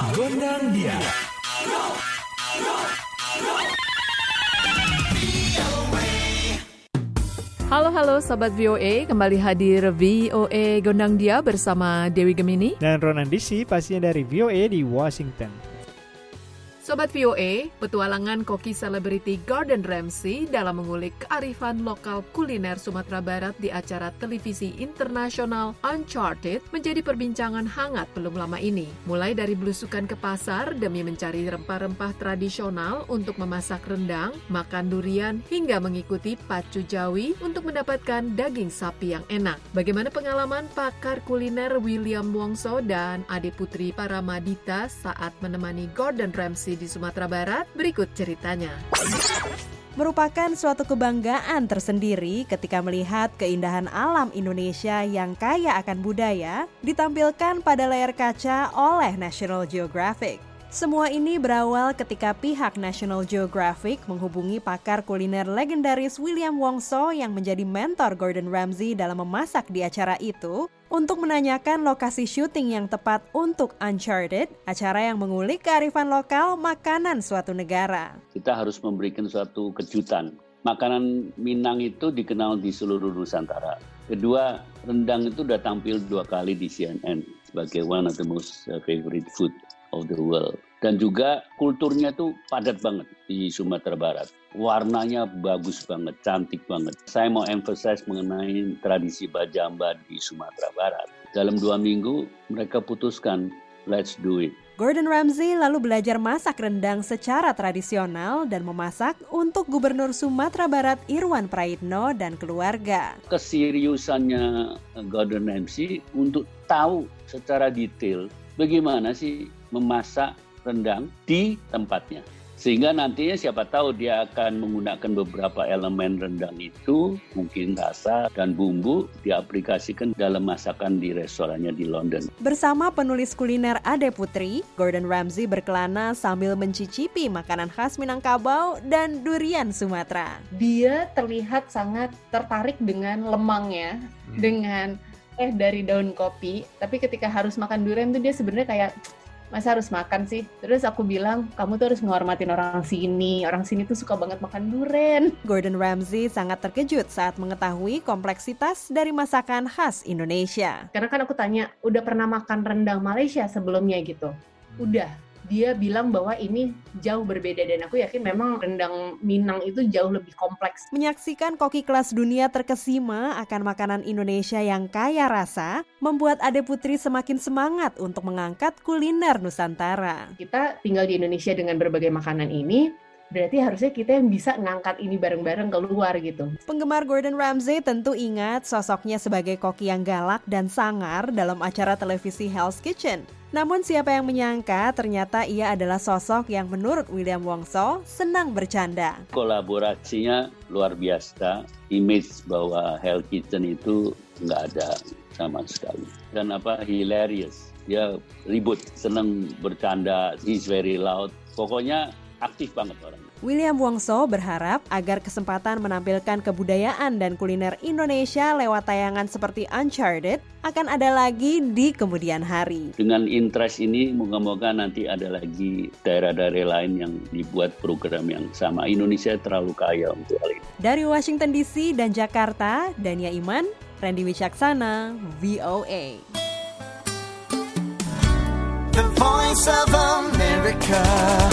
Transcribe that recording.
Gondang dia. Halo halo Sobat VOA, kembali hadir VOA Gondang Dia bersama Dewi Gemini. Dan Ronan DC pastinya dari VOA di Washington. Sobat VOA, petualangan koki selebriti Gordon Ramsay dalam mengulik kearifan lokal kuliner Sumatera Barat di acara televisi internasional Uncharted menjadi perbincangan hangat belum lama ini. Mulai dari belusukan ke pasar demi mencari rempah-rempah tradisional untuk memasak rendang, makan durian, hingga mengikuti pacu jawi untuk mendapatkan daging sapi yang enak. Bagaimana pengalaman pakar kuliner William Wongso dan Ade Putri Paramadita saat menemani Gordon Ramsay di Sumatera Barat, berikut ceritanya. Merupakan suatu kebanggaan tersendiri ketika melihat keindahan alam Indonesia yang kaya akan budaya ditampilkan pada layar kaca oleh National Geographic. Semua ini berawal ketika pihak National Geographic menghubungi pakar kuliner legendaris William Wongso yang menjadi mentor Gordon Ramsay dalam memasak di acara itu untuk menanyakan lokasi syuting yang tepat untuk Uncharted, acara yang mengulik kearifan lokal makanan suatu negara. Kita harus memberikan suatu kejutan. Makanan Minang itu dikenal di seluruh Nusantara. Kedua, rendang itu sudah tampil dua kali di CNN sebagai one of the most uh, favorite food of the world. Dan juga kulturnya tuh padat banget di Sumatera Barat. Warnanya bagus banget, cantik banget. Saya mau emphasize mengenai tradisi Bajamba di Sumatera Barat. Dalam dua minggu mereka putuskan, let's do it. Gordon Ramsay lalu belajar masak rendang secara tradisional dan memasak untuk Gubernur Sumatera Barat Irwan Praitno dan keluarga. Keseriusannya Gordon Ramsay untuk tahu secara detail bagaimana sih memasak rendang di tempatnya. Sehingga nantinya siapa tahu dia akan menggunakan beberapa elemen rendang itu, mungkin rasa dan bumbu diaplikasikan dalam masakan di restorannya di London. Bersama penulis kuliner Ade Putri, Gordon Ramsay berkelana sambil mencicipi makanan khas Minangkabau dan durian Sumatera. Dia terlihat sangat tertarik dengan lemangnya, hmm. dengan eh dari daun kopi, tapi ketika harus makan durian tuh dia sebenarnya kayak masa harus makan sih? Terus aku bilang, kamu tuh harus menghormatin orang sini. Orang sini tuh suka banget makan duren. Gordon Ramsay sangat terkejut saat mengetahui kompleksitas dari masakan khas Indonesia. Karena kan aku tanya, udah pernah makan rendang Malaysia sebelumnya gitu? Udah, dia bilang bahwa ini jauh berbeda dan aku yakin memang rendang Minang itu jauh lebih kompleks. Menyaksikan koki kelas dunia terkesima akan makanan Indonesia yang kaya rasa membuat Ade Putri semakin semangat untuk mengangkat kuliner Nusantara. Kita tinggal di Indonesia dengan berbagai makanan ini, berarti harusnya kita yang bisa ngangkat ini bareng-bareng keluar gitu. Penggemar Gordon Ramsay tentu ingat sosoknya sebagai koki yang galak dan sangar dalam acara televisi Hell's Kitchen. Namun siapa yang menyangka ternyata ia adalah sosok yang menurut William Wongso senang bercanda. Kolaborasinya luar biasa, image bahwa Hell Kitchen itu nggak ada sama sekali. Dan apa hilarious, dia ribut, senang bercanda, he's very loud. Pokoknya aktif banget orang. William Wongso berharap agar kesempatan menampilkan kebudayaan dan kuliner Indonesia lewat tayangan seperti Uncharted akan ada lagi di kemudian hari. Dengan interest ini, moga-moga nanti ada lagi daerah-daerah lain yang dibuat program yang sama. Indonesia terlalu kaya untuk hal ini. Dari Washington DC dan Jakarta, Dania Iman, Randy Wicaksana, VOA. The Voice of America.